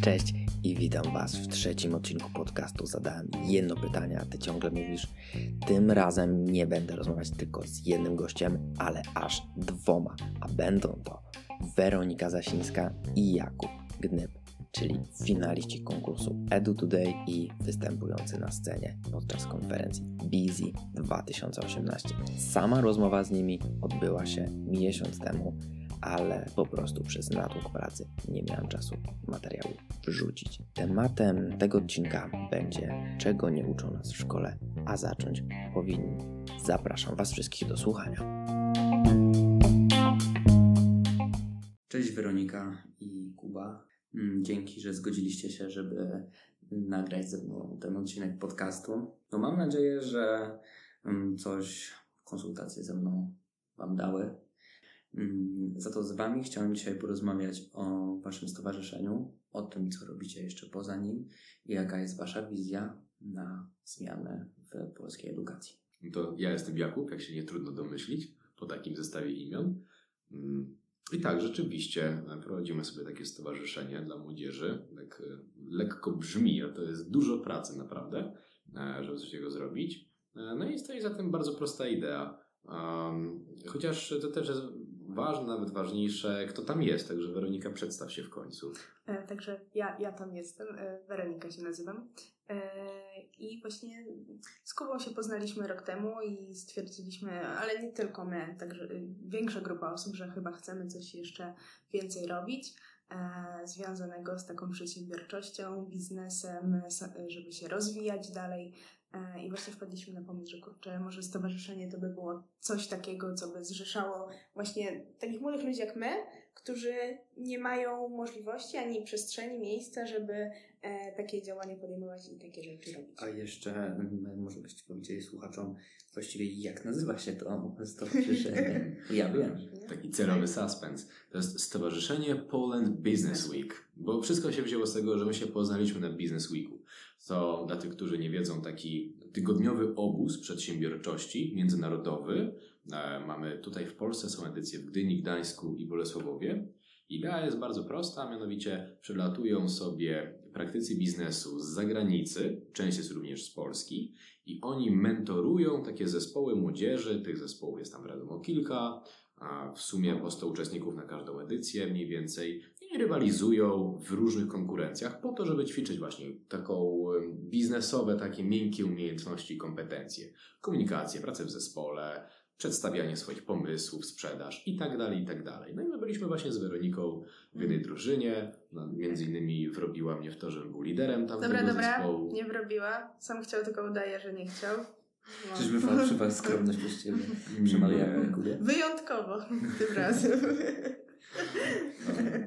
Cześć i witam Was w trzecim odcinku podcastu. Zadałem jedno pytanie, a Ty ciągle mówisz. Tym razem nie będę rozmawiać tylko z jednym gościem, ale aż dwoma, a będą to Weronika Zasińska i Jakub Gnyb, czyli finaliści konkursu Edu Today i występujący na scenie podczas konferencji Busy 2018. Sama rozmowa z nimi odbyła się miesiąc temu ale po prostu przez natłok pracy nie miałem czasu materiału wrzucić. Tematem tego odcinka będzie, czego nie uczą nas w szkole, a zacząć powinni. Zapraszam Was wszystkich do słuchania. Cześć Weronika i Kuba. Mm, Dzięki, że zgodziliście się, żeby nagrać ze mną ten odcinek podcastu. No mam nadzieję, że mm, coś konsultacje ze mną Wam dały, za to z Wami chciałem dzisiaj porozmawiać o Waszym stowarzyszeniu, o tym, co robicie jeszcze poza nim i jaka jest Wasza wizja na zmianę w polskiej edukacji. To ja jestem Jakub, jak się nie trudno domyślić, po takim zestawie imion. Mm, I tak, rzeczywiście prowadzimy sobie takie stowarzyszenie dla młodzieży. Tak e, lekko brzmi, a to jest dużo pracy naprawdę, e, żeby coś takiego zrobić. E, No i stoi za tym bardzo prosta idea. Chociaż to też jest ważne, nawet ważniejsze, kto tam jest. Także Weronika, przedstaw się w końcu. E, także ja, ja tam jestem, e, Weronika się nazywam. E, I właśnie z Kubą się poznaliśmy rok temu i stwierdziliśmy, ale nie tylko my, także e, większa grupa osób, że chyba chcemy coś jeszcze więcej robić. E, Związanego z taką przedsiębiorczością, biznesem, żeby się rozwijać dalej. E, I właśnie wpadliśmy na pomysł, że kurczę, może stowarzyszenie to by było coś takiego, co by zrzeszało właśnie takich młodych ludzi jak my, którzy nie mają możliwości ani przestrzeni, miejsca, żeby e, takie działania podejmować i takie rzeczy robić. A jeszcze mm, może byście powiedzieli słuchaczom właściwie jak nazywa się to stowarzyszenie. Ja wiem. Taki celowy suspens. To jest Stowarzyszenie Poland Business Week. Bo wszystko się wzięło z tego, że my się poznaliśmy na Business Weeku. To dla tych, którzy nie wiedzą, taki tygodniowy obóz przedsiębiorczości międzynarodowy. E, Mamy tutaj w Polsce, są edycje w Gdyni, Gdańsku i Bolesławowie. Idea jest bardzo prosta, mianowicie przylatują sobie praktycy biznesu z zagranicy, część jest również z Polski, i oni mentorują takie zespoły młodzieży, tych zespołów jest tam wiadomo kilka, a w sumie po 100 uczestników na każdą edycję mniej więcej i rywalizują w różnych konkurencjach po to, żeby ćwiczyć właśnie taką biznesowe, takie miękkie umiejętności i kompetencje. Komunikację, pracę w zespole, przedstawianie swoich pomysłów, sprzedaż i tak dalej, i tak dalej. No i my byliśmy właśnie z Weroniką w jednej drużynie, no, między innymi wrobiła mnie w to, żebym był liderem tamtego Dobra, dobra, zespołu. nie wrobiła. Sam chciał, tylko udaje, że nie chciał. No. Czyżby fałszywa skromność Nie. Jakubie? Wyjątkowo tym razem.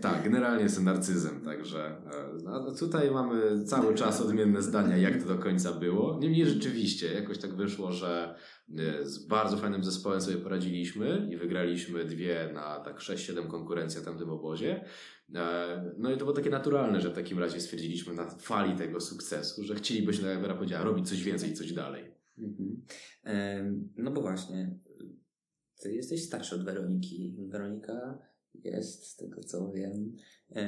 Tak, generalnie jestem narcyzem, także no, tutaj mamy cały czas odmienne zdania, jak to do końca było. Niemniej rzeczywiście jakoś tak wyszło, że e, z bardzo fajnym zespołem sobie poradziliśmy i wygraliśmy dwie na tak 6-7 konkurencji na tamtym obozie. E, No i to było takie naturalne, że w takim razie stwierdziliśmy na fali tego sukcesu, że chcielibyśmy, jak Wera powiedziała, robić coś więcej, coś dalej. Mhm. No bo właśnie, ty jesteś starszy od Weroniki. Weronika jest, z tego co wiem, e,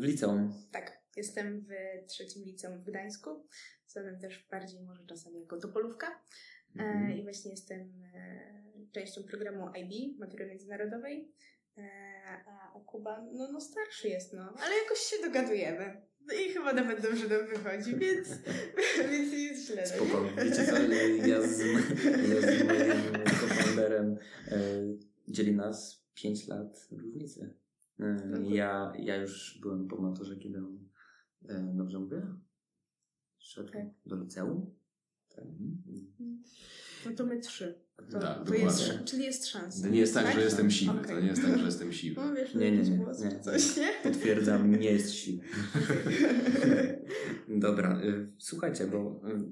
w liceum. tak, jestem w trzecim liceum w Gdańsku, znanym też bardziej może czasami jako Topolówka. E, Mhm. I właśnie jestem e, częścią programu IB, matury międzynarodowej. A, a Kuba, no, no starszy jest, no, ale jakoś się dogadujemy. No I chyba nawet dobrze nam wychodzi, więc, więc nie jest źle. no nie? Spoko. Wiecie co, ja z, ja z moim co-founderem e, dzieli nas 5 lat różnicy. E, ja, ja już byłem po maturze, kiedy on, e, dobrze mówię? Szedł Tak. do liceum. Tak. No to my trzy. To, Tak, to jest, czyli jest szansa. To nie jest tak, że jestem siwy, Okej. to nie jest tak, że jestem siwy. No wiesz, Nie, nie, nie, głos nie. coś, nie? Potwierdzam, nie jest siły. Dobra, y, słuchajcie, bo y,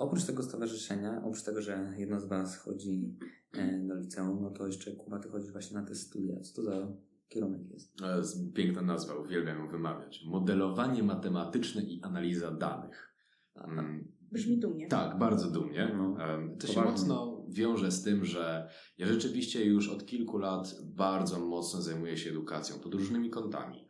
oprócz tego stowarzyszenia, oprócz tego, że jedno z Was chodzi e, do liceum, no to jeszcze Kuba, Ty chodzisz właśnie na te studia. Co to za kierunek jest? To jest piękna nazwa, uwielbiam ją wymawiać. Modelowanie matematyczne i analiza danych. Mm, Brzmi dumnie. Tak, bardzo dumnie. No, To się mocno wiąże z tym, że ja rzeczywiście już od kilku lat bardzo mocno zajmuję się edukacją pod różnymi kątami.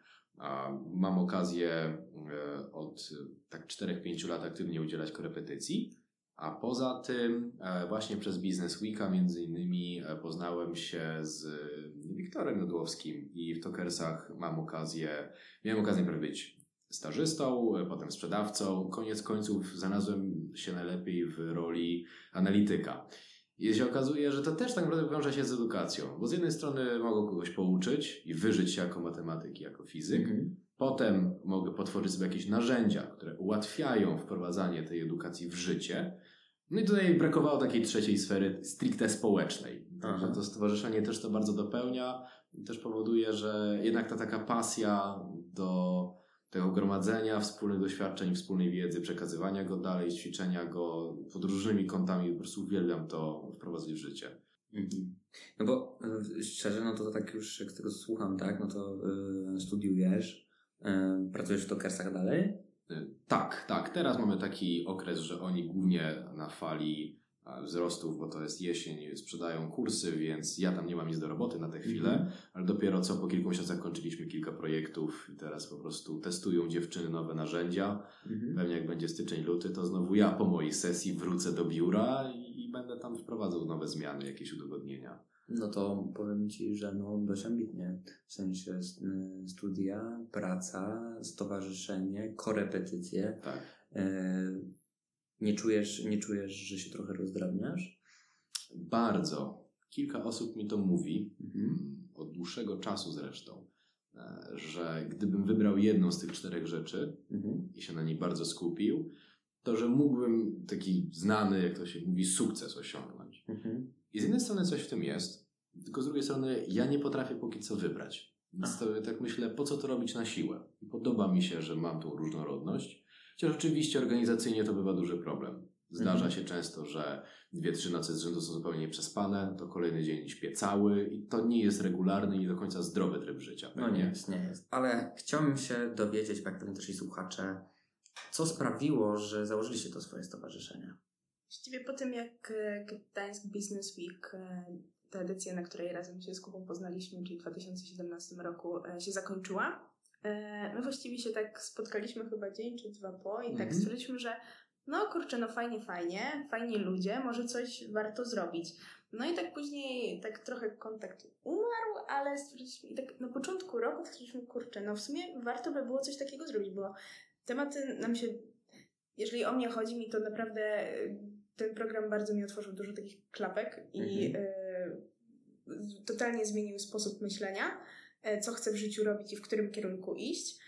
Mam okazję e, od tak 4-5 lat aktywnie udzielać korepetycji, a poza tym e, właśnie przez Business Weeka między innymi e, poznałem się z Wiktorem Jodłowskim i w Tokersach mam okazję, miałem okazję być stażystą, potem sprzedawcą. Koniec końców znalazłem się najlepiej w roli analityka. I się okazuje, że to też tak naprawdę wiąże się z edukacją, bo z jednej strony mogę kogoś pouczyć i wyżyć się jako matematyk, jako fizyk, mm-hmm. potem mogę potworzyć sobie jakieś narzędzia, które ułatwiają wprowadzanie tej edukacji w życie. No i tutaj brakowało takiej trzeciej sfery stricte społecznej. Także to stowarzyszenie też to bardzo dopełnia i też powoduje, że jednak ta taka pasja do tego gromadzenia wspólnych doświadczeń, wspólnej wiedzy, przekazywania go dalej, ćwiczenia go pod różnymi kątami. Po prostu uwielbiam to wprowadzać w życie. Mhm. No bo y, szczerze, no to tak już jak tego słucham, tak, no to y, studiujesz, y, pracujesz w Tokersach dalej? Y, tak, tak. Teraz mamy taki okres, że oni głównie na fali wzrostów, bo to jest jesień, sprzedają kursy, więc ja tam nie mam nic do roboty na tę chwilę, mm -hmm. ale dopiero co po kilku miesiącach kończyliśmy kilka projektów i teraz po prostu testują dziewczyny nowe narzędzia. Mm -hmm. Pewnie jak będzie styczeń, luty, to znowu ja po mojej sesji wrócę do biura i, i będę tam wprowadzał nowe zmiany, jakieś udogodnienia. No to powiem Ci, że no dość ambitnie. W sensie y, studia, praca, stowarzyszenie, korepetycje. Tak. Y nie czujesz, nie czujesz, że się trochę rozdrabniasz? Bardzo. Kilka osób mi to mówi, mhm. Mm, od dłuższego czasu zresztą, e, że gdybym wybrał jedną z tych czterech rzeczy mhm. i się na niej bardzo skupił, to że mógłbym taki znany, jak to się mówi, sukces osiągnąć. Mhm. I z jednej strony coś w tym jest, tylko z drugiej strony ja nie potrafię póki co wybrać. Więc to, tak myślę, po co to robić na siłę? Podoba mi się, że mam tą różnorodność, Chociaż oczywiście organizacyjnie to bywa duży problem. Zdarza mhm. się często, że dwie, trzy noce z rzędu są zupełnie nieprzespane, to kolejny dzień śpię cały i to nie jest regularny i do końca zdrowy tryb życia. No nie jest, nie jest. Ale chciałbym się dowiedzieć, jak pewnie też i słuchacze, co sprawiło, że założyliście to swoje stowarzyszenie? Właściwie po tym, jak e, Gdańsk Business Week, e, ta edycja, na której razem się z Kubą poznaliśmy, czyli w 2017 roku, e, się zakończyła, my właściwie się tak spotkaliśmy chyba dzień czy dwa po i tak mhm. stwierdziliśmy, że no kurczę, no fajnie, fajnie, fajni ludzie, może coś warto zrobić. No i tak później tak trochę kontakt umarł, ale stwierdziliśmy, i tak na początku roku stwierdziliśmy, kurczę, no w sumie warto by było coś takiego zrobić, bo tematy nam się, jeżeli o mnie chodzi mi, to naprawdę ten program bardzo mi otworzył dużo takich klapek i mhm. y, totalnie zmienił sposób myślenia. E, co chcę w życiu robić i w którym kierunku iść.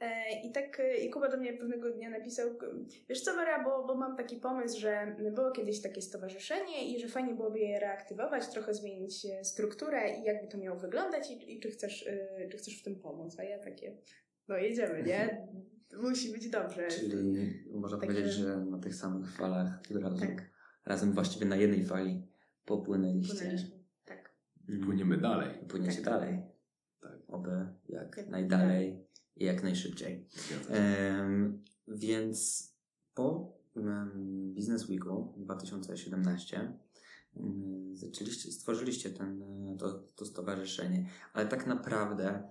E, I tak i Kuba do mnie pewnego dnia napisał, wiesz co Wera, bo, bo mam taki pomysł, że było kiedyś takie stowarzyszenie i że fajnie byłoby je reaktywować, trochę zmienić strukturę i jakby to miało wyglądać i, i czy, chcesz, czy chcesz w tym pomóc. A ja takie, no jedziemy, nie? Musi być dobrze. Czyli można tak, powiedzieć, że na tych samych falach razem, tak. razem właściwie na jednej fali popłynęliście. Popłynęliśmy, tak. Płyniemy dalej. Płyniecie tak. dalej oby jak najdalej i jak najszybciej. Um, więc po um, Business Weeku 2017 um, zaczęliście, stworzyliście ten, to, to stowarzyszenie, ale tak naprawdę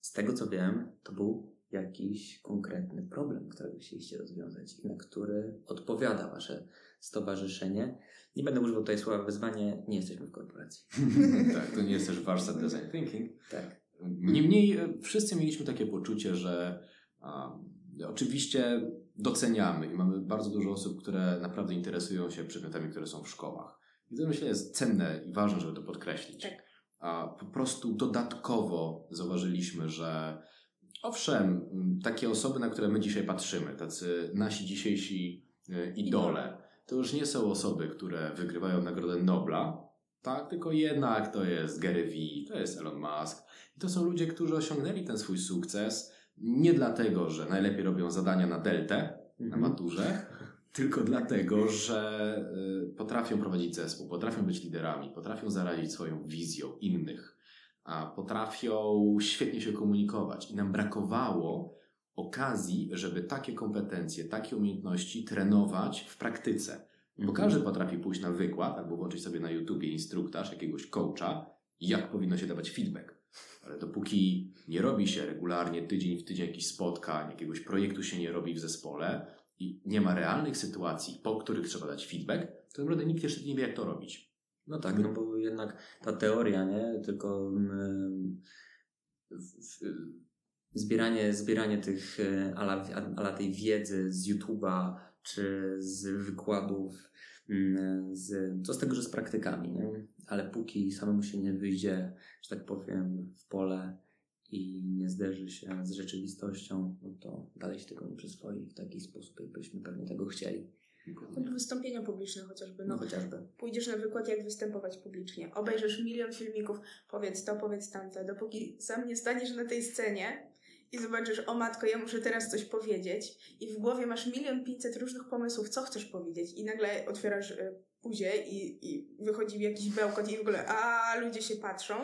z tego co wiem, to był jakiś konkretny problem, którego chcieliście rozwiązać i na który odpowiada wasze stowarzyszenie. Nie będę używał tutaj słowa wyzwanie, nie jesteśmy w korporacji. tak, to nie jest też warsztat design thinking. Tak. Niemniej e, wszyscy mieliśmy takie poczucie, że a, oczywiście doceniamy i mamy bardzo dużo osób, które naprawdę interesują się przedmiotami, które są w szkołach. I to myślę jest cenne i ważne, żeby to podkreślić. Tak. A po prostu dodatkowo zauważyliśmy, że owszem, takie osoby, na które my dzisiaj patrzymy, tacy nasi dzisiejsi e, idole, to już nie są osoby, które wygrywają Nagrodę Nobla, tak? Tylko jednak to jest Gary Vee, to jest Elon Musk. I to są ludzie, którzy osiągnęli ten swój sukces nie dlatego, że najlepiej robią zadania na deltę, na mhm. maturze, tylko dlatego, że y, potrafią prowadzić zespół, potrafią być liderami, potrafią zarazić swoją wizją innych, a potrafią świetnie się komunikować. I nam brakowało okazji, żeby takie kompetencje, takie umiejętności trenować w praktyce. Bo każdy potrafi pójść na wykład albo włączyć sobie na YouTubie instruktaż jakiegoś coacha, jak powinno się dawać feedback. Ale dopóki nie robi się regularnie tydzień w tydzień jakichś spotkań, jakiegoś projektu się nie robi w zespole i nie ma realnych sytuacji, po których trzeba dać feedback, to naprawdę nikt jeszcze nie wie, jak to robić. No tak, no bo jednak ta teoria, nie? Tylko zbieranie, zbieranie tych e, ala, ala tej wiedzy z YouTube'a czy z wykładów, mm, z, co z tego, że z praktykami, nie? Ale póki samemu się nie wyjdzie, że tak powiem, w pole i nie zderzy się z rzeczywistością, no to dalej się tego nie przyswoi w taki sposób, jakbyśmy pewnie tego chcieli. Wystąpienia publiczne chociażby. No, no chociażby. Pójdziesz na wykład, jak występować publicznie. Obejrzysz milion filmików, powiedz to, powiedz tamte. Dopóki sam nie staniesz na tej scenie i zobaczysz, o matko, ja muszę teraz coś powiedzieć i w głowie masz milion pięćset różnych pomysłów, co chcesz powiedzieć i nagle otwierasz buzię i, i wychodzi jakiś bełkot i w ogóle a ludzie się patrzą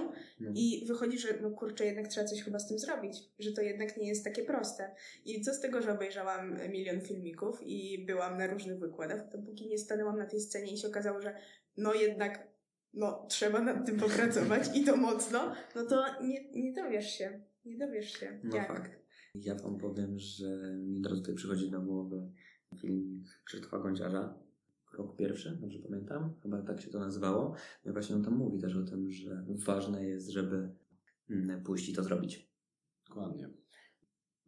no. i wychodzi, że no kurczę, jednak trzeba coś chyba z tym zrobić, że to jednak nie jest takie proste. I co z tego, że obejrzałam milion filmików i byłam na różnych wykładach, dopóki nie stanęłam na tej scenie i się okazało, że no jednak no trzeba nad tym popracować i to mocno, no to nie, nie dowiesz się. Nie dowiesz się. No jak? fakt. Ja wam powiem, że mi od razu tutaj przychodzi do głowy filmik Krzysztofa Gąciarza. Rok pierwszy, dobrze pamiętam? Chyba tak się to nazywało. No właśnie on tam mówi też o tym, że ważne jest, żeby mm, pójść i to zrobić. Dokładnie.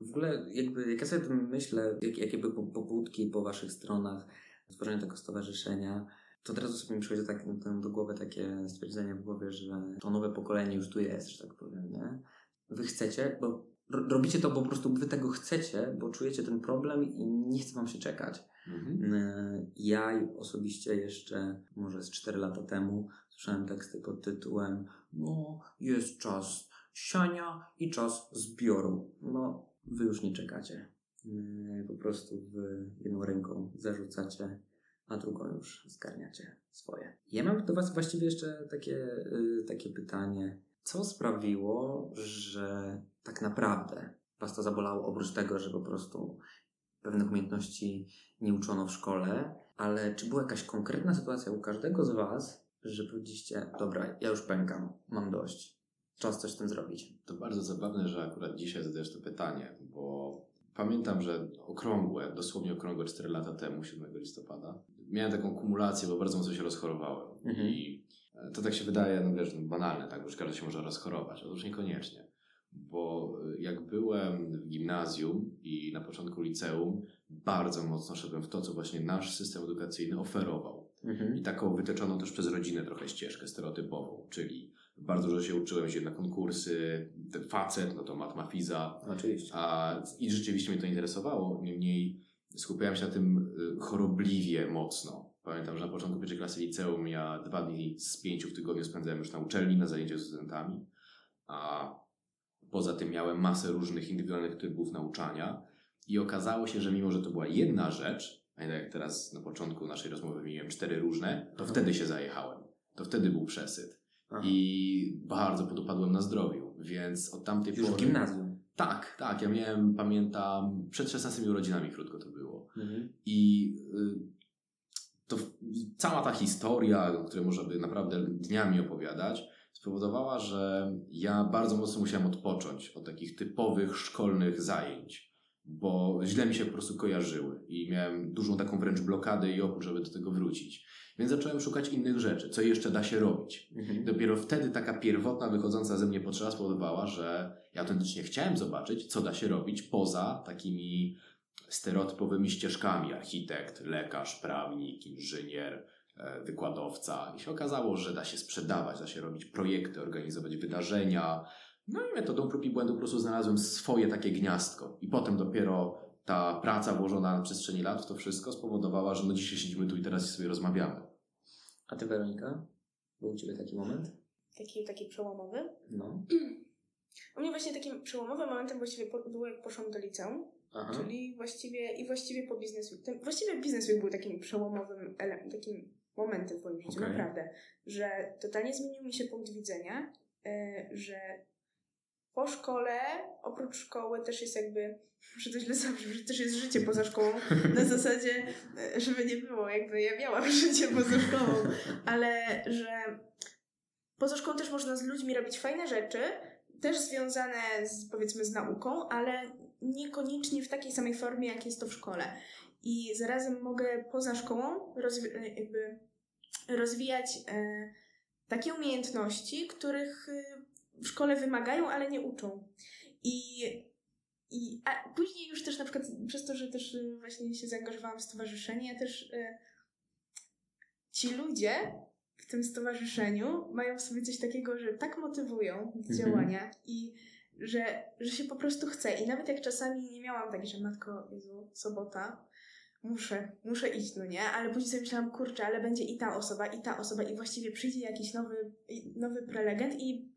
W ogóle, jakby, jak ja sobie myślę, jak, jakie były pobudki po waszych stronach stworzenia tego stowarzyszenia, to od razu sobie mi przychodzi tak, do głowy takie stwierdzenie w głowie, że to nowe pokolenie już tu jest, że tak powiem, nie? wy chcecie, bo robicie to, bo po prostu wy tego chcecie, bo czujecie ten problem i nie chce wam się czekać. Mhm. E, ja osobiście jeszcze, może z 4 lata temu, słyszałem teksty pod tytułem No, jest czas siania i czas zbioru. No, wy już nie czekacie. E, po prostu wy jedną ręką zarzucacie, a drugą już zgarniacie swoje. Ja mam do Was właściwie jeszcze takie, y, takie pytanie co sprawiło, że tak naprawdę Was to zabolało, oprócz tego, że po prostu pewnych umiejętności nie uczono w szkole, ale czy była jakaś konkretna sytuacja u każdego z Was, że powiedzieliście, dobra, ja już pękam, mam dość, czas coś z tym zrobić? To bardzo zabawne, że akurat dzisiaj zadajesz to pytanie, bo pamiętam, że okrągłe, dosłownie okrągłe 4 lata temu, 7 listopada, miałem taką kumulację, bo bardzo mocno się rozchorowałem mhm. i to tak się wydaje, no wiesz, banalne, tak, bo każdy się może rozchorować. Otóż niekoniecznie. Bo y, jak byłem w gimnazjum i na początku liceum, bardzo mocno szedłem w to, co właśnie nasz system edukacyjny oferował. Mhm. I taką wytyczoną też przez rodzinę trochę ścieżkę stereotypową, czyli bardzo dużo się uczyłem się na konkursy, ten facet, no to matma fiza. Oczywiście. A, I rzeczywiście mnie to interesowało, niemniej skupiałem się na tym y, chorobliwie mocno. Pamiętam, że na początku pierwszej klasy liceum ja dwa dni z pięciu w tygodniu spędzałem już na uczelni, na zajęciach z studentami, a poza tym miałem masę różnych indywidualnych trybów nauczania i okazało się, że mimo, że to była jedna rzecz, pamiętam jak teraz na początku naszej rozmowy wymieniłem cztery różne, to Aha. wtedy się zajechałem. To wtedy był przesyt. Aha. I bardzo podopadłem na zdrowiu, więc od tamtej Już pory... w gimnazjum? Tak, tak. Ja miałem, pamiętam, przed 16 urodzinami krótko to było. Mhm. I... Y to cała ta historia, o której można by naprawdę dniami opowiadać, spowodowała, że ja bardzo mocno musiałem odpocząć od takich typowych szkolnych zajęć, bo źle mi się po prostu kojarzyły i miałem dużą taką wręcz blokadę i opór, żeby do tego wrócić. Więc zacząłem szukać innych rzeczy, co jeszcze da się robić. Mhm. Dopiero wtedy taka pierwotna, wychodząca ze mnie potrzeba spowodowała, że ja autentycznie chciałem zobaczyć, co da się robić poza takimi stereotypowymi ścieżkami architekt, lekarz, prawnik, inżynier, wykładowca. I się okazało, że da się sprzedawać, da się robić projekty, organizować wydarzenia. No i metodą prób i błędu po prostu znalazłem swoje takie gniazdko. I potem dopiero ta praca włożona na przestrzeni lat w to wszystko spowodowała, że no dzisiaj siedzimy tu i teraz sobie rozmawiamy. A ty Weronika? Był u Ciebie taki moment? Taki, taki przełomowy? No. U mnie właśnie takim przełomowym momentem właściwie było jak poszłam do liceum Aha. Czyli właściwie i właściwie po Business Week. Ten, właściwie Business Week był takim przełomowym takim momentem w moim życiu, okay. naprawdę. Że totalnie zmienił mi się punkt widzenia, yy, że po szkole, oprócz szkoły też jest jakby, że to źle zabrzmi, że też jest życie poza szkołą, na zasadzie, e, żeby nie było, jakby ja miałam życie poza szkołą, ale że poza szkołą też można z ludźmi robić fajne rzeczy, też związane z, powiedzmy z nauką, ale niekoniecznie w takiej samej formie, jak jest to w szkole. I zarazem mogę poza szkołą e, jakby rozwijać e, takie umiejętności, których e, w szkole wymagają, ale nie uczą. I, i a później już też na przykład przez to, że też e, właśnie się zaangażowałam w stowarzyszenie, ja też ci ludzie w tym stowarzyszeniu mają w sobie coś takiego, że tak motywują do Mhm. działania i że, że się po prostu chce. I nawet jak czasami nie miałam tak, że matko, Jezu, sobota, muszę, muszę iść, no nie? Ale później sobie myślałam, kurczę, ale będzie i ta osoba, i ta osoba i właściwie przyjdzie jakiś nowy, nowy prelegent i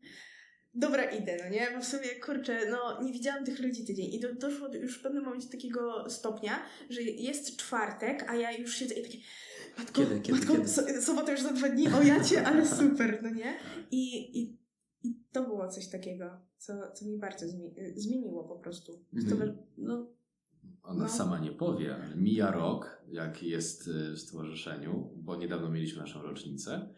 dobra, idę, no nie? Bo w sumie, kurczę, no nie widziałam tych ludzi tydzień i do, doszło do- już w pewnym momencie takiego stopnia, że jest czwartek, a ja już siedzę i takie Matko, Kiedy, kiedy, matko, kiedy? so, sobota już za dwa dni, o ja cię, ale super, no nie? I, i, i to było coś takiego, co, co mi bardzo zmi- zmieniło po prostu. Mhm. No, Ona No. sama nie powie, ale mija rok, jak jest y, w stowarzyszeniu, bo niedawno mieliśmy naszą rocznicę.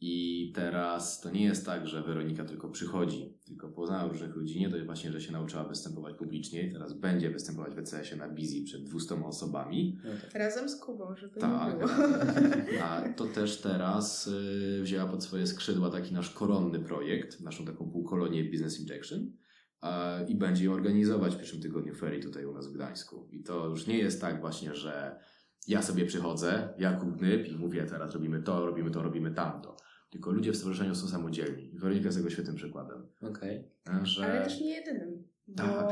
I teraz to nie jest tak, że Weronika tylko przychodzi, tylko poznała różnych ludzi. Nie dość właśnie, że się nauczyła występować publicznie i teraz będzie występować w ECS-ie na Bizi przed 200 osobami. No tak. razem z Kubą, żeby Tak. nie było. A to też teraz y, wzięła pod swoje skrzydła taki nasz koronny projekt, naszą taką półkolonię Business Injection i będzie ją organizować w pierwszym tygodniu ferii tutaj u nas w Gdańsku. I to już nie jest tak właśnie, że ja sobie przychodzę, Jakub Gnyb i mówię teraz robimy to, robimy to, robimy tamto. Tylko ludzie w stowarzyszeniu są samodzielni. I Weronika jest tego świetnym przykładem. Okej. Że... Ale też nie jedynym, bo Tak.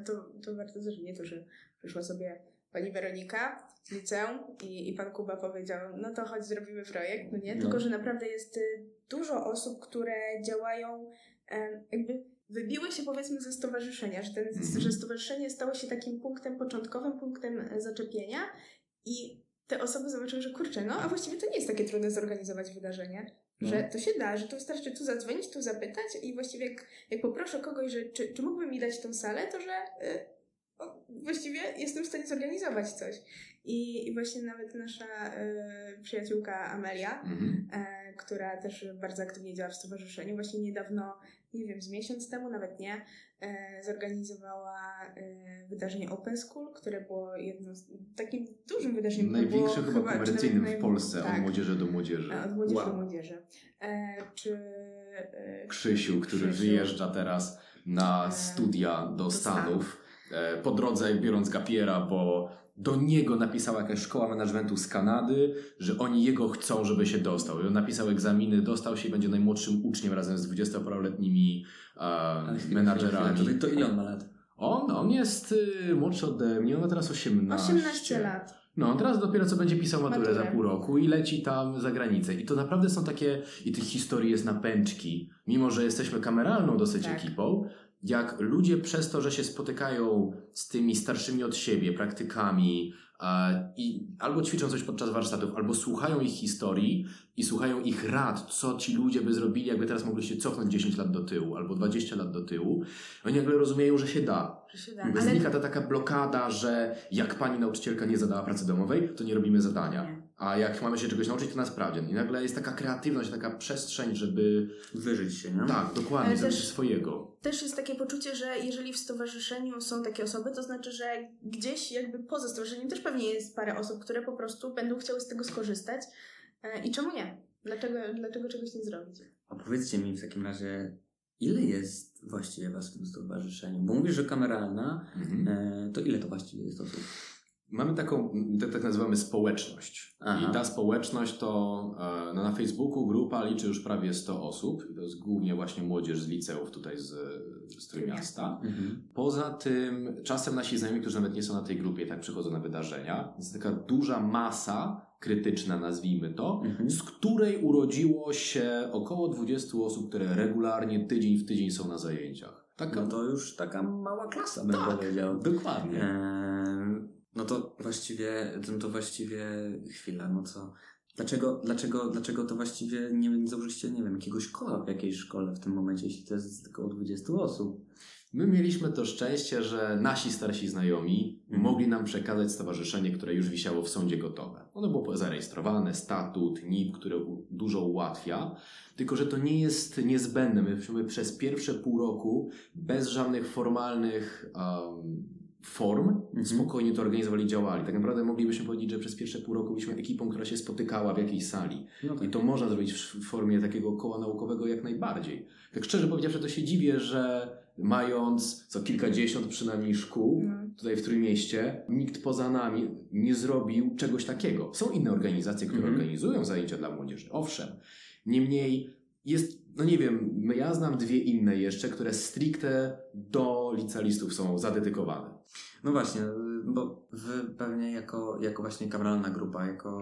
y, to, to warto nie to, że przyszła sobie pani Weronika z liceum i, i pan Kuba powiedział, no to chodź zrobimy projekt, no nie? No. Tylko, że naprawdę jest y, dużo osób, które działają jakby wybiły się powiedzmy ze stowarzyszenia, że, ten, Mhm. że stowarzyszenie stało się takim punktem początkowym, punktem e, zaczepienia i te osoby zobaczyły, że kurczę, no a właściwie to nie jest takie trudne zorganizować wydarzenie, No. że to się da, że to wystarczy tu zadzwonić, tu zapytać i właściwie jak, jak poproszę kogoś, że czy, czy mógłby mi dać tą salę, to że y, o, właściwie jestem w stanie zorganizować coś. I, i właśnie nawet nasza y, przyjaciółka Amelia, e, która też bardzo aktywnie działa w stowarzyszeniu, właśnie niedawno, nie wiem, z miesiąc temu, nawet nie, e, zorganizowała e, wydarzenie Open School, które było jedno z, takim dużym wydarzeniem. Największym chyba komercyjnym w Polsce, tak, od młodzieży do młodzieży. Od młodzieży Wow. do młodzieży. Czy e, Krzysiu, który Krzysiu. wyjeżdża teraz na studia do, do Stanów. E, po drodze biorąc gapiera, bo do niego napisała jakaś szkoła managementu z Kanady, że oni jego chcą, żeby się dostał. I on napisał egzaminy, dostał się i będzie najmłodszym uczniem razem z 20-paroletnimi Ale e, menadżerami. chwila. To, to ile on ma lat? On, on jest y, młodszy ode mnie, on ma teraz 18. 18 lat. No, on teraz dopiero co będzie pisał maturę, Maturę. za pół roku i leci tam za granicę. I to naprawdę są takie, i tych historii jest na pęczki. Mimo, że jesteśmy kameralną dosyć Tak. ekipą, jak ludzie przez to, że się spotykają z tymi starszymi od siebie praktykami e, i albo ćwiczą coś podczas warsztatów, albo słuchają ich historii i słuchają ich rad, co ci ludzie by zrobili, jakby teraz mogli się cofnąć 10 lat do tyłu albo 20 lat do tyłu, oni nagle rozumieją, że się da. Że się da. Jakby Ale znika ta taka blokada, że jak pani nauczycielka nie zadała pracy domowej, to nie robimy zadania. A jak mamy się czegoś nauczyć, to na sprawdzian. I nagle jest taka kreatywność, taka przestrzeń, żeby... Wyżyć się, nie? Tak, dokładnie, Ale zrobić też- swojego. też jest takie poczucie, że jeżeli w stowarzyszeniu są takie osoby, to znaczy, że gdzieś jakby poza stowarzyszeniem też pewnie jest parę osób, które po prostu będą chciały z tego skorzystać. E, I czemu nie? Dlaczego, dlaczego czegoś nie zrobić? A powiedzcie mi w takim razie, ile jest właściwie was w tym stowarzyszeniu? Bo mówisz, że kameralna, Mhm. e, to ile to właściwie jest osób? Mamy taką, tak, tak nazywamy społeczność. Aha. I ta społeczność to e, no na Facebooku grupa liczy już prawie 100 osób. I to jest głównie właśnie młodzież z liceów tutaj z, z Trójmiasta. Mhm. Poza tym, czasem nasi znajomi, którzy nawet nie są na tej grupie, tak przychodzą na wydarzenia. Jest taka duża masa krytyczna, nazwijmy to, Mhm. z której urodziło się około 20 osób, które regularnie, tydzień w tydzień są na zajęciach. Taka, No to już taka mała klasa, bym Tak. powiedział. dokładnie. Eee, no to właściwie, to właściwie chwila, no co? Dlaczego, dlaczego, dlaczego to właściwie nie, nie założyliście, nie wiem, jakiegoś koła w jakiejś szkole w tym momencie, jeśli to jest około 20 osób? My mieliśmy to szczęście, że nasi starsi znajomi Mhm. mogli nam przekazać stowarzyszenie, które już wisiało w sądzie gotowe. Ono było zarejestrowane, statut, NIP, które dużo ułatwia, tylko że to nie jest niezbędne. Myśmy przez pierwsze pół roku bez żadnych formalnych um, form Mhm. spokojnie to organizowali, działali. Tak naprawdę moglibyśmy powiedzieć, że przez pierwsze pół roku byliśmy ekipą, która się spotykała w jakiejś sali. No I to można zrobić w formie takiego koła naukowego jak najbardziej. Tak szczerze powiedziawszy, to się dziwię, że mając co kilkadziesiąt przynajmniej szkół No. tutaj w Trójmieście, nikt poza nami nie zrobił czegoś takiego. Są inne organizacje, które Mhm. organizują zajęcia dla młodzieży, owszem. Niemniej jest, no nie wiem, ja znam dwie inne jeszcze, które stricte do licealistów są zadedykowane. No właśnie, bo wy pewnie jako, jako właśnie kameralna grupa, jako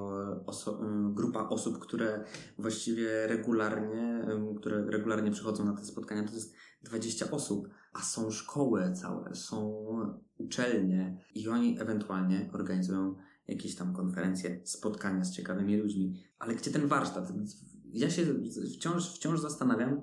oso- y, grupa osób, które właściwie regularnie, y, które regularnie przychodzą na te spotkania, to jest 20 osób, a są szkoły całe, są uczelnie i oni ewentualnie organizują jakieś tam konferencje, spotkania z ciekawymi ludźmi. Ale gdzie ten warsztat? Ja się wciąż, wciąż zastanawiam,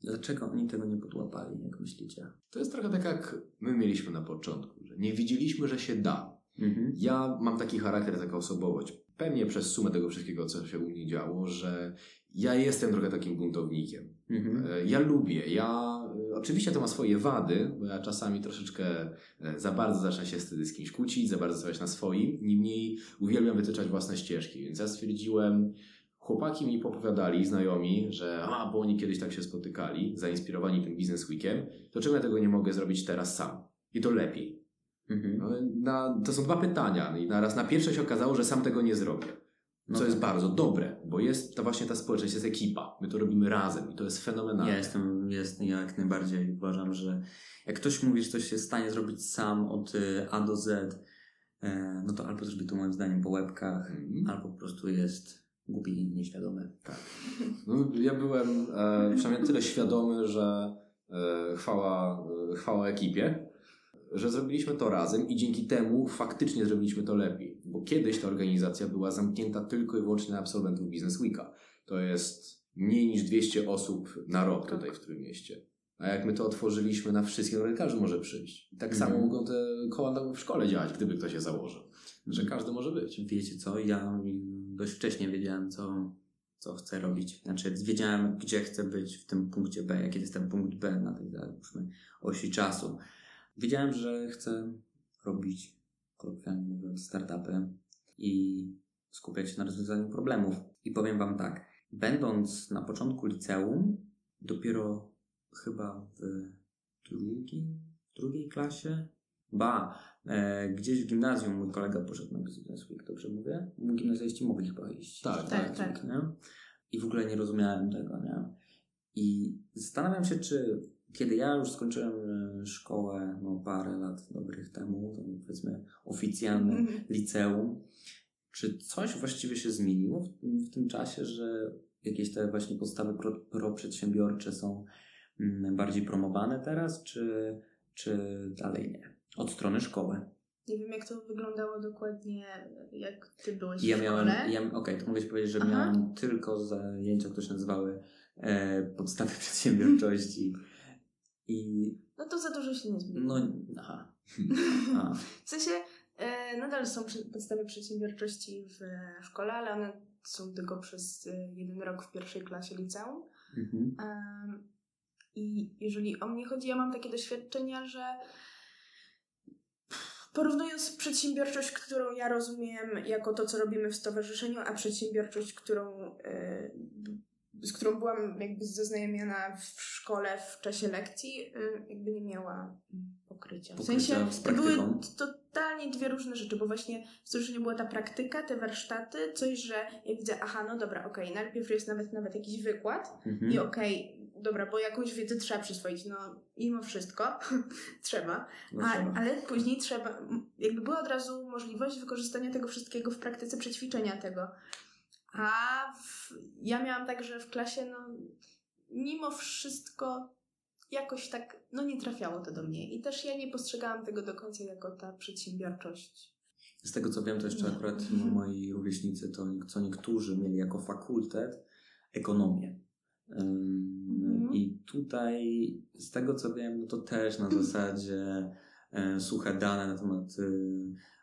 dlaczego oni tego nie podłapali, jak myślicie? To jest trochę tak jak my mieliśmy na początku, że nie widzieliśmy, że się da. Mhm. Ja mam taki charakter, taka osobowość. Pewnie przez sumę tego wszystkiego, co się u mnie działo, że ja jestem trochę takim buntownikiem. Mhm. E, Ja lubię, ja e, oczywiście to ma swoje wady, bo ja czasami troszeczkę e, za bardzo zacznę się wtedy z kimś kłócić, za bardzo stawiać na swoim, niemniej uwielbiam wytyczać własne ścieżki, więc ja stwierdziłem, chłopaki mi popowiadali, znajomi, że a, bo oni kiedyś tak się spotykali, zainspirowani tym Business Weekiem, to czemu ja tego nie mogę zrobić teraz sam? I to lepiej. Mhm. No, na, to są dwa pytania i naraz na pierwsze się okazało, że sam tego nie zrobię. No Co jest tak. bardzo dobre, bo jest to właśnie ta społeczność, jest ekipa. My to robimy razem i to jest fenomenalne. Ja jestem, jest, ja jak najbardziej uważam, że jak ktoś mówi, że coś w stanie zrobić sam od y, A do Z, e, no to albo zrobi to moim zdaniem po łebkach, Mhm. albo po prostu jest głupi i nieświadomy. No, ja byłem e, przynajmniej tyle świadomy, że e, chwała, e, chwała ekipie, że zrobiliśmy to razem i dzięki temu faktycznie zrobiliśmy to lepiej. Bo kiedyś ta organizacja była zamknięta tylko i wyłącznie na absolwentów Business Weeka. To jest mniej niż 200 osób na rok tutaj w tym mieście. A jak my to otworzyliśmy na wszystkie, no to każdy może przyjść. I tak Mhm. samo mogą te koła w szkole działać, gdyby ktoś je założył. Że każdy może być. Wiecie co, ja dość wcześnie wiedziałem, co, co chcę robić. Znaczy, wiedziałem, gdzie chcę być w tym punkcie B, jaki jest ten punkt B na tej załóżmy, osi czasu. Wiedziałem, że chcę robić, kolokwialnie mówiąc, startupy i skupiać się na rozwiązaniu problemów. I powiem Wam tak, będąc na początku liceum, dopiero chyba w drugim, drugiej klasie, ba, gdzieś w gimnazjum mój kolega poszedł na Business Week, dobrze mówię? Gimnazjaliści mogli chyba iść. Tak, tak, tak. Nie? I w ogóle nie rozumiałem tego, nie? I zastanawiam się, czy kiedy ja już skończyłem e, szkołę, no parę lat dobrych temu, to powiedzmy oficjalne Mhm. liceum, czy coś właściwie się zmieniło w, w tym czasie, że jakieś te właśnie podstawy pro, proprzedsiębiorcze są mm, bardziej promowane teraz, czy, czy dalej nie? Od strony szkoły. Nie wiem, jak to wyglądało dokładnie, jak ty byłeś Ja w miałem, szkole. ja, okej, to mogę ci powiedzieć, że Aha. miałem tylko zajęcia, które się nazywały e, podstawy przedsiębiorczości. I No to za dużo się nie zmieniło. no, aha. W sensie e, nadal są podstawy przedsiębiorczości w e, szkole, ale one są tylko przez e, jeden rok w pierwszej klasie liceum. mhm. Em, I jeżeli o mnie chodzi, ja mam takie doświadczenia, że porównując przedsiębiorczość, którą ja rozumiem jako to, co robimy w stowarzyszeniu, a przedsiębiorczość, którą, e, z którą byłam jakby zaznajomiona w szkole w czasie lekcji, e, jakby nie miała pokrycia. W Pokrycia sensie to były totalnie dwie różne rzeczy, bo właśnie w stowarzyszeniu była ta praktyka, te warsztaty, coś, że ja widzę, aha, no dobra, okej, najpierw jest nawet, nawet jakiś wykład, Mhm. i okej, dobra, bo jakąś wiedzę trzeba przyswoić, no mimo wszystko trzeba, No a, trzeba. ale później trzeba, jakby była od razu możliwość wykorzystania tego wszystkiego w praktyce, przećwiczenia tego. A w, ja miałam tak, że w klasie, no mimo wszystko jakoś tak, no nie trafiało to do mnie i też ja nie postrzegałam tego do końca jako ta przedsiębiorczość. z tego co wiem, to jeszcze akurat Mhm. moi rówieśnicy, to co niektórzy mieli jako fakultet ekonomię. Mhm. I tutaj z tego co wiem, no to też na zasadzie e, suche dane na temat e,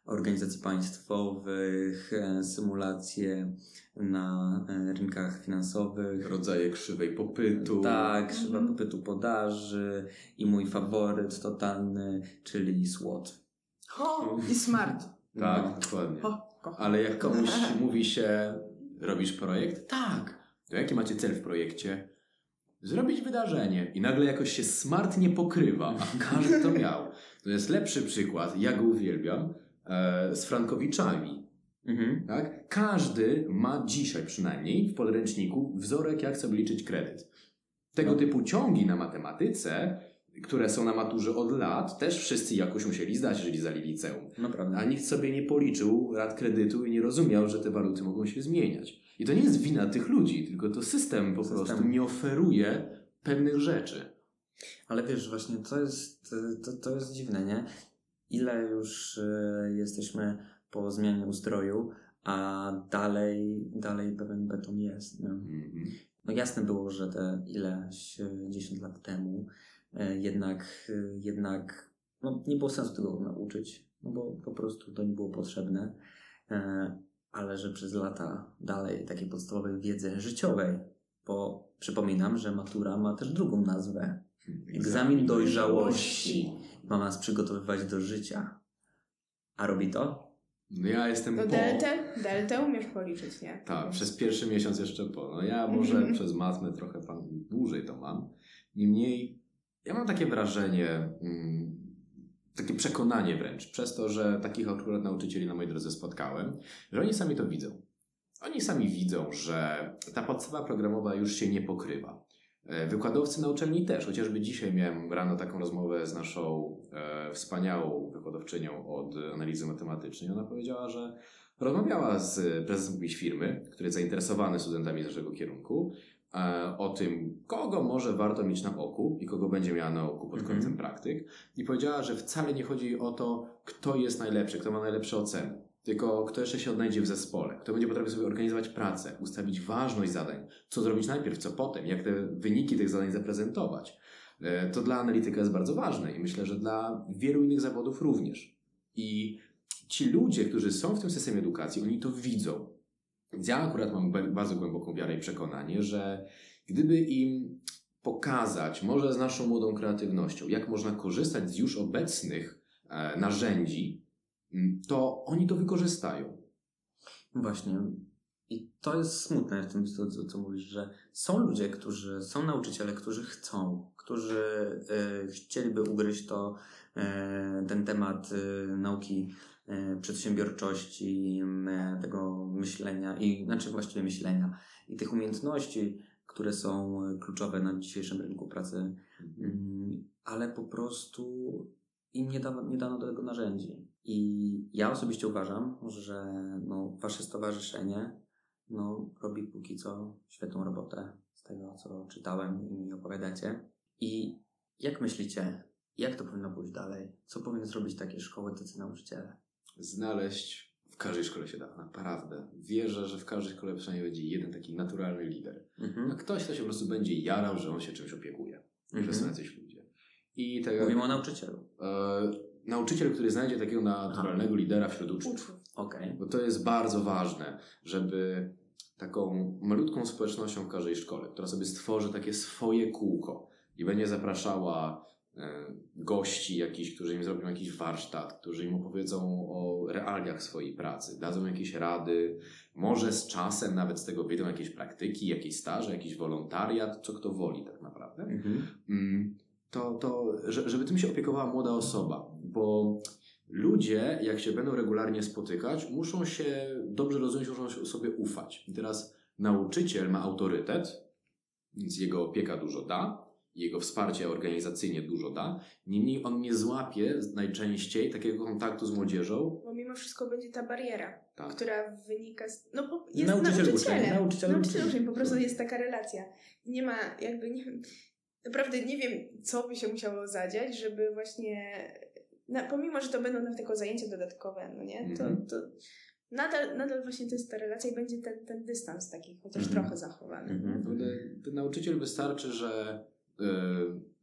organizacji państwowych, e, symulacje na rynkach finansowych, Rodzaje krzywej popytu. tak, krzywa Mhm. popytu podaży i mój faworyt totalny, czyli SWOT. O, I smart. Tak, No. dokładnie. O, kocham. Ale jak komuś mówi się, robisz projekt? Tak. To jaki macie cel w projekcie? Zrobić wydarzenie. I nagle jakoś się smart nie pokrywa, a każdy to miał. To jest lepszy przykład, ja go uwielbiam, e, z Frankowiczami. Mhm. Tak? Każdy ma dzisiaj przynajmniej w podręczniku wzorek, jak sobie liczyć kredyt. Tego No. typu ciągi na matematyce, które są na maturze od lat, też wszyscy jakoś musieli zdać, jeżeli zdali liceum. Naprawdę. A nikt sobie nie policzył rat kredytu i nie rozumiał, że te waluty mogą się zmieniać. I to nie jest wina tych ludzi, tylko to system po System. prostu nie oferuje pewnych rzeczy. Ale wiesz, właśnie to jest, to, to jest dziwne, nie? Ile już e, jesteśmy po zmianie ustroju, a dalej, dalej pewien beton jest. Nie? Mhm. No jasne było, że te ileś e, 10 lat temu e, jednak, e, jednak no, nie było sensu tego nauczyć, no bo po prostu to nie było potrzebne. Ale że przez lata dalej takiej podstawowej wiedzy życiowej, bo przypominam, że matura ma też drugą nazwę. Egzamin dojrzałości ma nas przygotowywać do życia. A robi to? No ja jestem To po. deltę, deltę umiesz policzyć, nie? Tak, przez pierwszy miesiąc jeszcze po. No ja może Mhm. przez matmę trochę pan dłużej to mam. Niemniej ja mam takie wrażenie, mm, takie przekonanie wręcz, przez to, że takich akurat nauczycieli na mojej drodze spotkałem, że oni sami to widzą. Oni sami widzą, że ta podstawa programowa już się nie pokrywa. E, Wykładowcy na uczelni też, chociażby dzisiaj miałem rano taką rozmowę z naszą e, wspaniałą wykładowczynią od analizy matematycznej. Ona powiedziała, że rozmawiała z prezesem jakiejś firmy, który jest zainteresowany studentami z naszego kierunku, o tym, kogo może warto mieć na oku i kogo będzie miała na oku pod kątem praktyk. I powiedziała, że wcale nie chodzi o to, kto jest najlepszy, kto ma najlepsze oceny, tylko kto jeszcze się odnajdzie w zespole, kto będzie potrafił sobie organizować pracę, ustawić ważność zadań, co zrobić najpierw, co potem, jak te wyniki tych zadań zaprezentować. E, To dla analityka jest bardzo ważne i myślę, że dla wielu innych zawodów również. I ci ludzie, którzy są w tym systemie edukacji, oni to widzą. Więc ja akurat mam ba- bardzo głęboką wiarę i przekonanie, że gdyby im pokazać, może z naszą młodą kreatywnością, jak można korzystać z już obecnych e, narzędzi, to oni to wykorzystają. Właśnie. I to jest smutne w tym, co, co, mówisz, że są ludzie, którzy są nauczyciele, którzy chcą, którzy e, chcieliby ugryźć to, e, ten temat e, nauki przedsiębiorczości, m, e, tego myślenia i znaczy właściwie myślenia i tych umiejętności, które są kluczowe na dzisiejszym rynku pracy, Mm, ale po prostu im nie nie dano do tego narzędzi. I ja osobiście uważam, że no, wasze stowarzyszenie no, robi póki co świetną robotę z tego, co czytałem i mi opowiadacie. I jak myślicie, jak to powinno pójść dalej? Co powinny zrobić takie szkoły, tacy nauczyciele? Znaleźć w każdej szkole się da, naprawdę. Wierzę, że w każdej szkole przynajmniej będzie jeden taki naturalny lider. Mhm. No, ktoś, kto się po prostu będzie jarał, że on się czymś opiekuje. Że są Mhm. jacyś ludzie. I tak jak, Mówimy o nauczycielu. e, nauczyciel, który znajdzie takiego naturalnego lidera wśród uczniów. Okej. Bo to jest bardzo ważne, żeby taką malutką społecznością w każdej szkole, która sobie stworzy takie swoje kółko i będzie zapraszała gości jakichś, którzy im zrobią jakiś warsztat, którzy im opowiedzą o realiach swojej pracy, dadzą jakieś rady, może z czasem nawet z tego wyjdą jakieś praktyki, jakieś staże, jakiś wolontariat, co kto woli tak naprawdę Mhm. mm, to, to że- żeby tym się opiekowała młoda osoba, bo ludzie, jak się będą regularnie spotykać, muszą się dobrze rozumieć, muszą sobie ufać. I teraz nauczyciel ma autorytet, więc jego opieka dużo da, jego wsparcie organizacyjnie dużo da, niemniej on nie złapie najczęściej takiego kontaktu z młodzieżą. Bo mimo wszystko będzie ta bariera, Tak. która wynika z... No bo jest Nauczyciel uczeń, nauczycielem. nauczyciel Nauczyciel uczeń. po prostu jest taka relacja. Nie ma jakby... Nie, naprawdę nie wiem, co by się musiało zadziać, żeby właśnie na, pomimo, że to będą nawet tylko zajęcia dodatkowe, no nie, to, Mhm. to nadal, nadal właśnie to jest ta relacja i będzie ten, ten dystans taki chociaż Mhm. trochę zachowany. Mhm. Nauczyciel wystarczy, że y,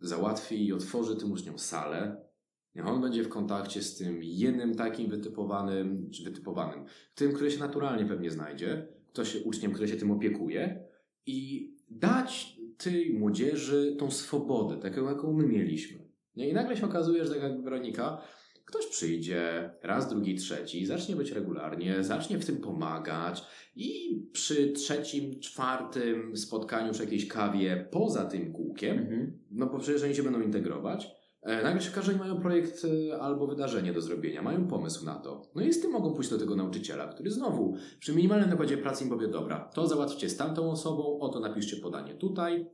załatwi i otworzy tym uczniom salę. Niech on będzie w kontakcie z tym jednym takim wytypowanym, czy wytypowanym, tym, który się naturalnie pewnie znajdzie, ktoś uczniem, który się tym opiekuje i dać tej młodzieży tą swobodę, taką jaką my mieliśmy. Nie? I nagle się okazuje, że tak jak Weronika, ktoś przyjdzie raz, drugi, trzeci, zacznie być regularnie, zacznie w tym pomagać i przy trzecim, czwartym spotkaniu przy jakiejś kawie poza tym kółkiem, Mhm. no bo przecież oni się będą integrować, e, nagle się okaże, że mają projekt e, albo wydarzenie do zrobienia, mają pomysł na to. No i z tym mogą pójść do tego nauczyciela, który znowu przy minimalnym nakładzie pracy im powie, dobra, to załatwcie z tamtą osobą, oto napiszcie podanie tutaj,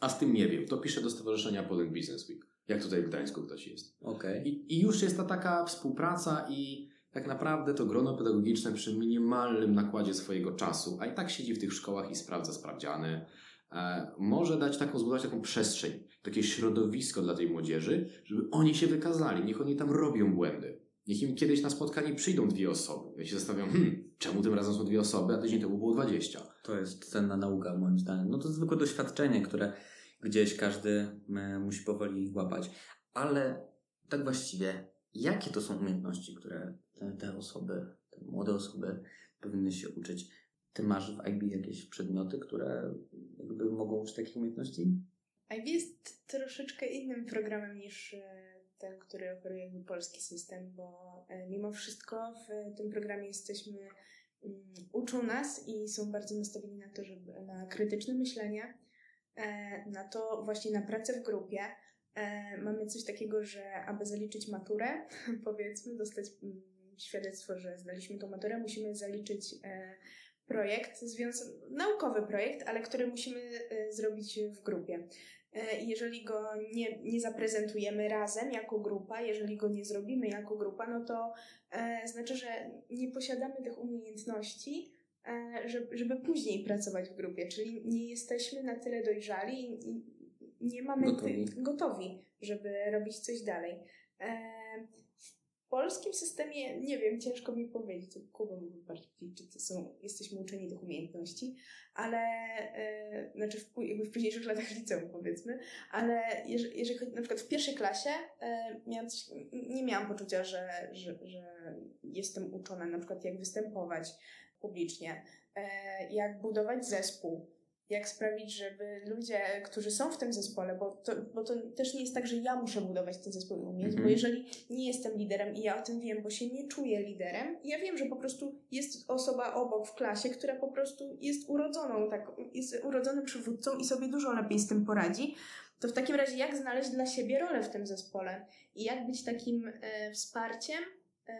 a z tym nie wiem, to piszę do Stowarzyszenia Poland Business Week, jak tutaj w Gdańsku ktoś jest. Okej. I, I już jest ta taka współpraca i tak naprawdę to grono pedagogiczne przy minimalnym nakładzie swojego czasu, a i tak siedzi w tych szkołach i sprawdza sprawdziany, e, może dać taką, zbudować taką przestrzeń, takie środowisko dla tej młodzieży, żeby oni się wykazali, niech oni tam robią błędy. Niech im kiedyś na spotkanie przyjdą dwie osoby. Ja się zastanawiam, hmm, czemu tym razem są dwie osoby, a tydzień temu było dwadzieścia. To jest cenna nauka moim zdaniem. No to zwykłe doświadczenie, które gdzieś każdy e, musi powoli łapać. Ale tak właściwie, jakie to są umiejętności, które te, te osoby, te młode osoby powinny się uczyć? Ty masz w IB jakieś przedmioty, które jakby mogą uczyć takich umiejętności? IB jest troszeczkę innym programem niż e, ten, który oferuje polski system, bo e, mimo wszystko w tym programie jesteśmy, mm, uczą nas i są bardzo nastawieni na to, żeby na krytyczne myślenie, na to właśnie na pracę w grupie. E, Mamy coś takiego, że aby zaliczyć maturę, powiedzmy, dostać mm, świadectwo, że zdaliśmy tą maturę, musimy zaliczyć e, projekt, związa- naukowy projekt, ale który musimy e, zrobić w grupie. E, Jeżeli go nie, nie zaprezentujemy razem jako grupa, jeżeli go nie zrobimy jako grupa, no to e, znaczy, że nie posiadamy tych umiejętności, e, żeby, żeby później pracować w grupie, czyli nie jesteśmy na tyle dojrzali i, nie mamy Gotowi. Ty, gotowi, żeby robić coś dalej. E, w polskim systemie, nie wiem, ciężko mi powiedzieć, to Kuba mówi bardziej, czy to są, jesteśmy uczeni tych umiejętności, ale, e, znaczy w, jakby w późniejszych latach liceum powiedzmy, ale jeżeli, jeżeli na przykład w pierwszej klasie e, miałam coś, nie miałam poczucia, że, że, że jestem uczona na przykład jak występować publicznie, e, jak budować zespół, jak sprawić, żeby ludzie, którzy są w tym zespole, bo to, bo to też nie jest tak, że ja muszę budować ten zespół i umieć, Mhm. bo jeżeli nie jestem liderem i ja o tym wiem, bo się nie czuję liderem, ja wiem, że po prostu jest osoba obok w klasie, która po prostu jest urodzoną, tak, jest urodzonym przywódcą i sobie dużo lepiej z tym poradzi, to w takim razie jak znaleźć dla siebie rolę w tym zespole i jak być takim e, wsparciem, e,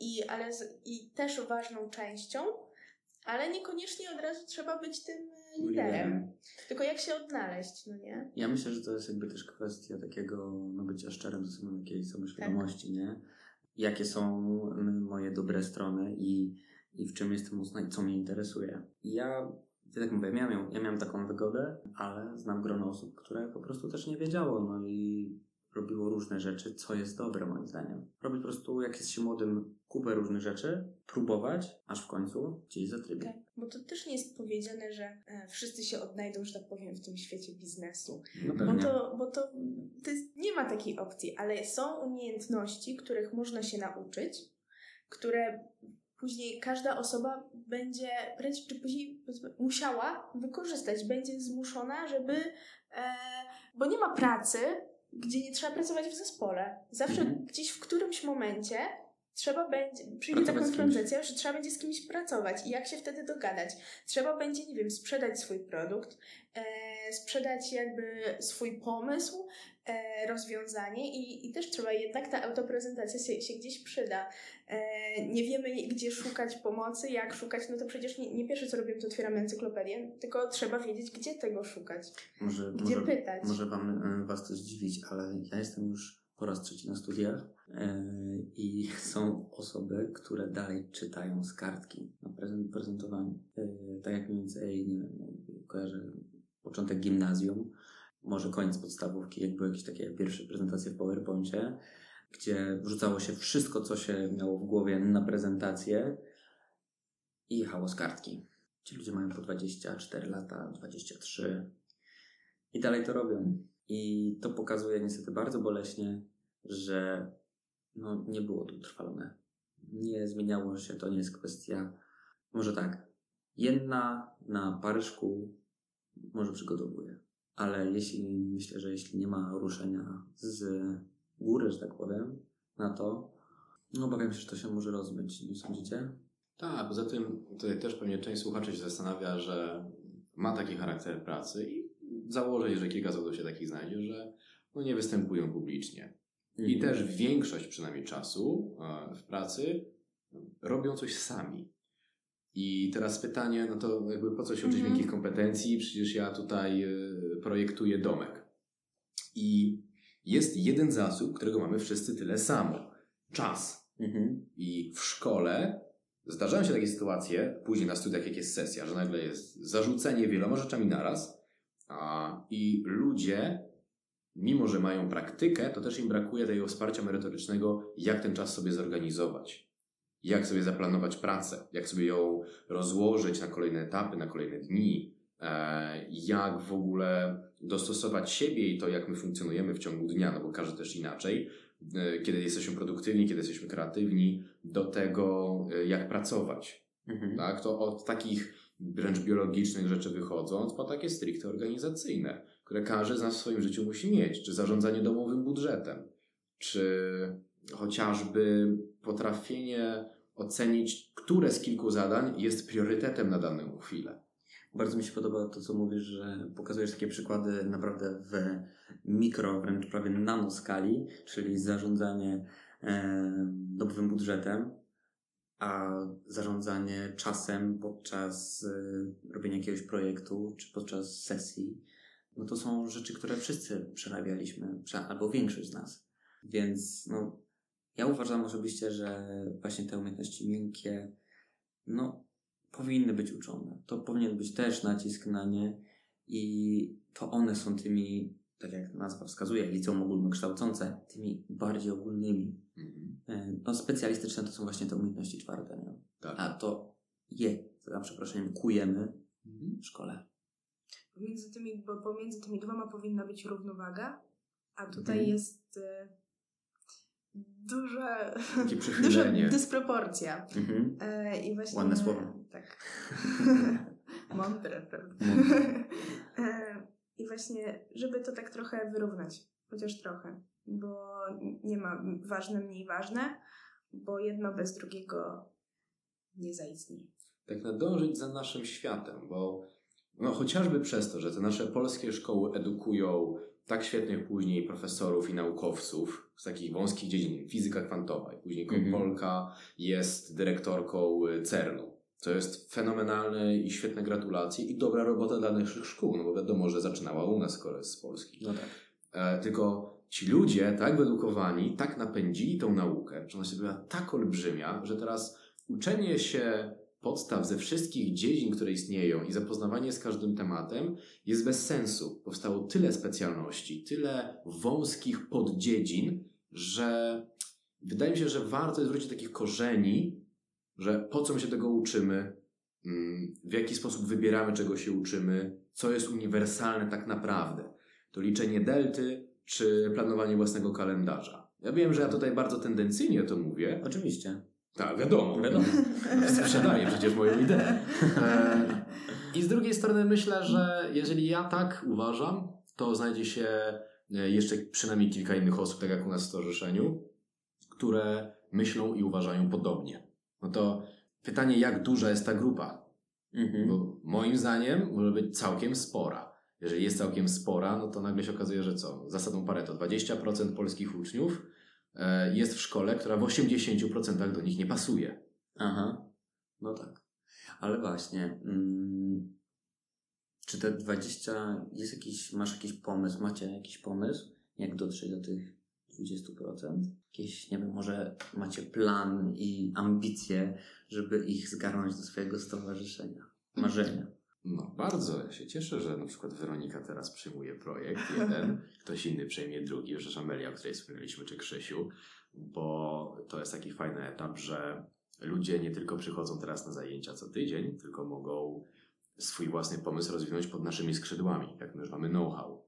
i, ale z, i też ważną częścią, ale niekoniecznie od razu trzeba być tym e, liderem. Tylko jak się odnaleźć, no nie? Ja myślę, że to jest jakby też kwestia takiego no, bycia szczerym ze sobą, jakiejś samoświadomości, nie? Jakie są moje dobre strony i, i w czym jestem mocna i co mnie interesuje. I ja, ja tak mówię, ja miałem, ja miałem taką wygodę, ale znam grono osób, które po prostu też nie wiedziało, no i robiło różne rzeczy, co jest dobre moim zdaniem. Robić po prostu, jak jest się młodym, kupę różnych rzeczy, próbować, aż w końcu gdzieś zatrybie. Tak. Bo to też nie jest powiedziane, że e, wszyscy się odnajdą, że tak powiem, w tym świecie biznesu. No Bo to, bo to, to jest, nie ma takiej opcji, ale są umiejętności, których można się nauczyć, które później każda osoba będzie prędzej czy później musiała wykorzystać, będzie zmuszona, żeby. E, bo nie ma pracy, gdzie nie trzeba pracować w zespole. Zawsze Mhm. gdzieś w którymś momencie trzeba będzie, przyjdzie ta Pracować kimś. konfrontacja, że trzeba będzie z kimś pracować i jak się wtedy dogadać. Trzeba będzie, nie wiem, sprzedać swój produkt, e, sprzedać jakby swój pomysł, e, rozwiązanie i, i też trzeba jednak ta autoprezentacja się, się gdzieś przyda. E, nie wiemy gdzie szukać pomocy, jak szukać, no to przecież nie, nie pierwsze co robimy to otwieramy encyklopedię, tylko trzeba wiedzieć gdzie tego szukać, Może, gdzie może, pytać. Może wam, e, was to zdziwić, ale ja jestem już po raz trzeci na studiach e, i są osoby, które dalej czytają z kartki na prezent, prezentowaniu. E, tak jak mniej więcej, nie wiem, kojarzę początek gimnazjum, może koniec podstawówki, jak były jakieś takie pierwsze prezentacje w PowerPoincie, gdzie wrzucało się wszystko, co się miało w głowie na prezentację i jechało z kartki. Ci ludzie mają po 24 lata, 23 i dalej to robią. I to pokazuje niestety bardzo boleśnie, że no, nie było to utrwalone. Nie zmieniało się, to nie jest kwestia, może tak, jedna na parę szkół może przygotowuje, ale jeśli, myślę, że jeśli nie ma ruszenia z góry, że tak powiem, na to, no obawiam się, że to się może rozmyć, nie sądzicie? Tak, poza tym tutaj też pewnie część słuchaczy się zastanawia, że ma taki charakter pracy i założę, że kilka zawodów się takich znajdzie, że no nie występują publicznie. I Mhm. też większość przynajmniej czasu e, w pracy robią coś sami. I teraz pytanie, no to jakby po co się uczyć Mhm. miękkich kompetencji? Przecież ja tutaj e, projektuję domek. I jest jeden zasób, którego mamy wszyscy tyle samo. Czas. Mhm. I w szkole zdarzają się takie sytuacje, później na studiach, jak jest sesja, że nagle jest zarzucenie wieloma rzeczami naraz i ludzie, mimo że mają praktykę, to też im brakuje tego wsparcia merytorycznego, jak ten czas sobie zorganizować. Jak sobie zaplanować pracę, jak sobie ją rozłożyć na kolejne etapy, na kolejne dni, e, jak w ogóle dostosować siebie i to, jak my funkcjonujemy w ciągu dnia, no bo każdy też inaczej, e, kiedy jesteśmy produktywni, kiedy jesteśmy kreatywni, do tego, e, jak pracować. Mhm. Tak? To od takich wręcz biologicznych rzeczy wychodząc, po takie stricte organizacyjne, które każdy z nas w swoim życiu musi mieć, czy zarządzanie domowym budżetem, czy chociażby potrafienie ocenić, które z kilku zadań jest priorytetem na daną chwilę. Bardzo mi się podoba to, co mówisz, że pokazujesz takie przykłady naprawdę w mikro, wręcz prawie nanoskali, czyli zarządzanie e, domowym budżetem, a zarządzanie czasem podczas e, robienia jakiegoś projektu czy podczas sesji. No to są rzeczy, które wszyscy przerabialiśmy, prze- albo większość z nas. Więc no, ja uważam osobiście, że właśnie te umiejętności miękkie, no, powinny być uczone. To powinien być też nacisk na nie i to one są tymi, tak jak nazwa wskazuje, liceum ogólnokształcące, tymi bardziej ogólnymi. E, No, specjalistyczne to są właśnie te umiejętności twarde, nie? Tak. a to je, za przeproszeniem, kujemy w szkole. Pomiędzy tymi, bo pomiędzy tymi dwoma powinna być równowaga, a tutaj Mhm. jest e, duża, duża dysproporcja. Mhm. E, I właśnie, Ładne słowo. Tak. Mądre, prawda? Mądre. I właśnie, żeby to tak trochę wyrównać, chociaż trochę, bo nie ma ważne, mniej ważne, bo jedno bez drugiego nie zaistnieje. tak nadążyć za naszym światem, bo no, chociażby przez to, że te nasze polskie szkoły edukują tak świetnych później profesorów i naukowców z takich wąskich dziedzin, fizyka kwantowa, i później Mhm. Polka jest dyrektorką y, CERN-u. To jest fenomenalne i świetne gratulacje i dobra robota dla naszych szkół, no bo wiadomo, że zaczynała u nas, skoro jest z Polski. No tak. E, tylko ci ludzie, tak wyedukowani, tak napędzili tą naukę, że ona się była tak olbrzymia, że teraz uczenie się podstaw ze wszystkich dziedzin, które istnieją i zapoznawanie z każdym tematem jest bez sensu. Powstało tyle specjalności, tyle wąskich poddziedzin, że wydaje mi się, że warto jest wrócić do takich korzeni, że po co my się tego uczymy, mm, w jaki sposób wybieramy, czego się uczymy, co jest uniwersalne tak naprawdę. To liczenie delty czy planowanie własnego kalendarza. Ja wiem, że ja tutaj bardzo tendencyjnie to mówię. Oczywiście. Tak, wiadomo. Wiadomo. Sprzedaję przecież moją ideę. E, I z drugiej strony myślę, że jeżeli ja tak uważam, to znajdzie się e, jeszcze przynajmniej kilka innych osób, tak jak u nas w stowarzyszeniu, które myślą i uważają podobnie. No to pytanie, jak duża jest ta grupa? Mhm. Bo moim zdaniem może być całkiem spora. Jeżeli jest całkiem spora, no to nagle się okazuje, że co? Zasadą Pareto 20% polskich uczniów e, jest w szkole, która w 80% do nich nie pasuje. Aha. No tak. Ale właśnie, mm, czy te 20, jest jakiś, masz jakiś pomysł, macie jakiś pomysł, jak dotrzeć do tych 20%? Jakieś, nie wiem, może macie plan i ambicje, żeby ich zgarnąć do swojego stowarzyszenia, marzenia. No, bardzo ja się cieszę, że na przykład Weronika teraz przyjmuje projekt jeden, ktoś inny przejmie drugi, już Amelia, o której wspomnieliśmy, czy Krzysiu, bo to jest taki fajny etap, że ludzie nie tylko przychodzą teraz na zajęcia co tydzień, tylko mogą swój własny pomysł rozwinąć pod naszymi skrzydłami, jak my już mamy know-how.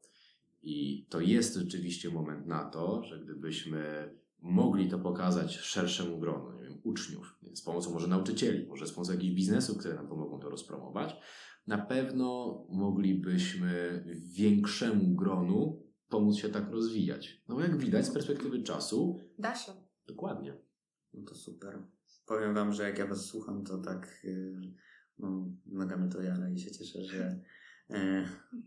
I to jest rzeczywiście moment na to, że gdybyśmy mogli to pokazać szerszemu gronu, nie wiem, uczniów, nie? z pomocą może nauczycieli, może z pomocą jakichś biznesów, które nam pomogą to rozpromować, na pewno moglibyśmy większemu gronu pomóc się tak rozwijać. No jak widać z perspektywy czasu, Da się. dokładnie. No to super. Powiem wam, że jak ja was słucham, to tak yy, no, nogami to jara i się cieszę, że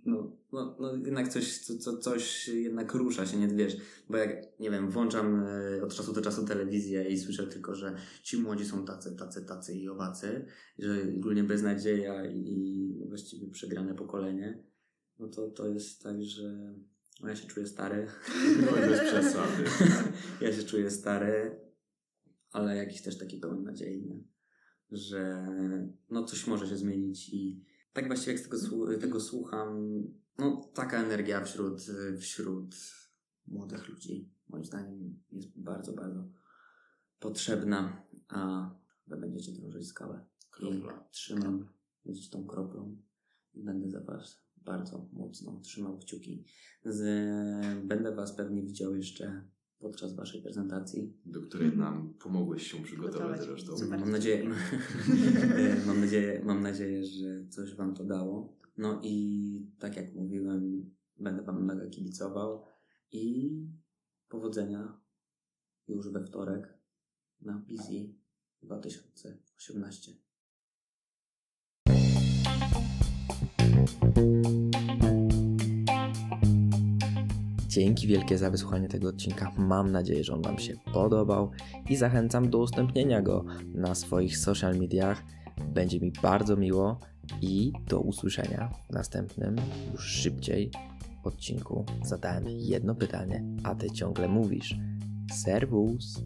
no, no, no jednak coś, co, co, coś jednak rusza się, nie wiesz, bo jak, nie wiem, włączam e, od czasu do czasu telewizję i słyszę tylko, że ci młodzi są tacy, tacy, tacy i owacy, że ogólnie beznadzieja i, właściwie przegrane pokolenie, no to, to jest tak, że no ja się czuję stary. No bez przesady. ja się czuję stary, ale jakiś też taki pełen nadziei, nie? że no coś może się zmienić i tak właściwie jak z tego, tego słucham, no taka energia wśród, wśród młodych ludzi moim zdaniem jest bardzo, bardzo potrzebna, a wy będziecie drążyć skałę. Kropla. Trzymam, będziecie tą kroplą i będę za was bardzo mocno trzymał kciuki. Z, będę was pewnie widział jeszcze podczas waszej prezentacji. Do której nam pomogłeś się przygotować zresztą. Super. Mam nadzieję, mam, nadzieję, mam nadzieję, że coś Wam to dało. No i tak jak mówiłem, będę Wam mega kibicował i powodzenia już we wtorek na Busy 2018. Dzięki wielkie za wysłuchanie tego odcinka. Mam nadzieję, że on Wam się podobał i zachęcam do udostępnienia go na swoich social mediach. Będzie mi bardzo miło i do usłyszenia w następnym, już szybciej odcinku. Zadałem jedno pytanie, a Ty ciągle mówisz. Servus!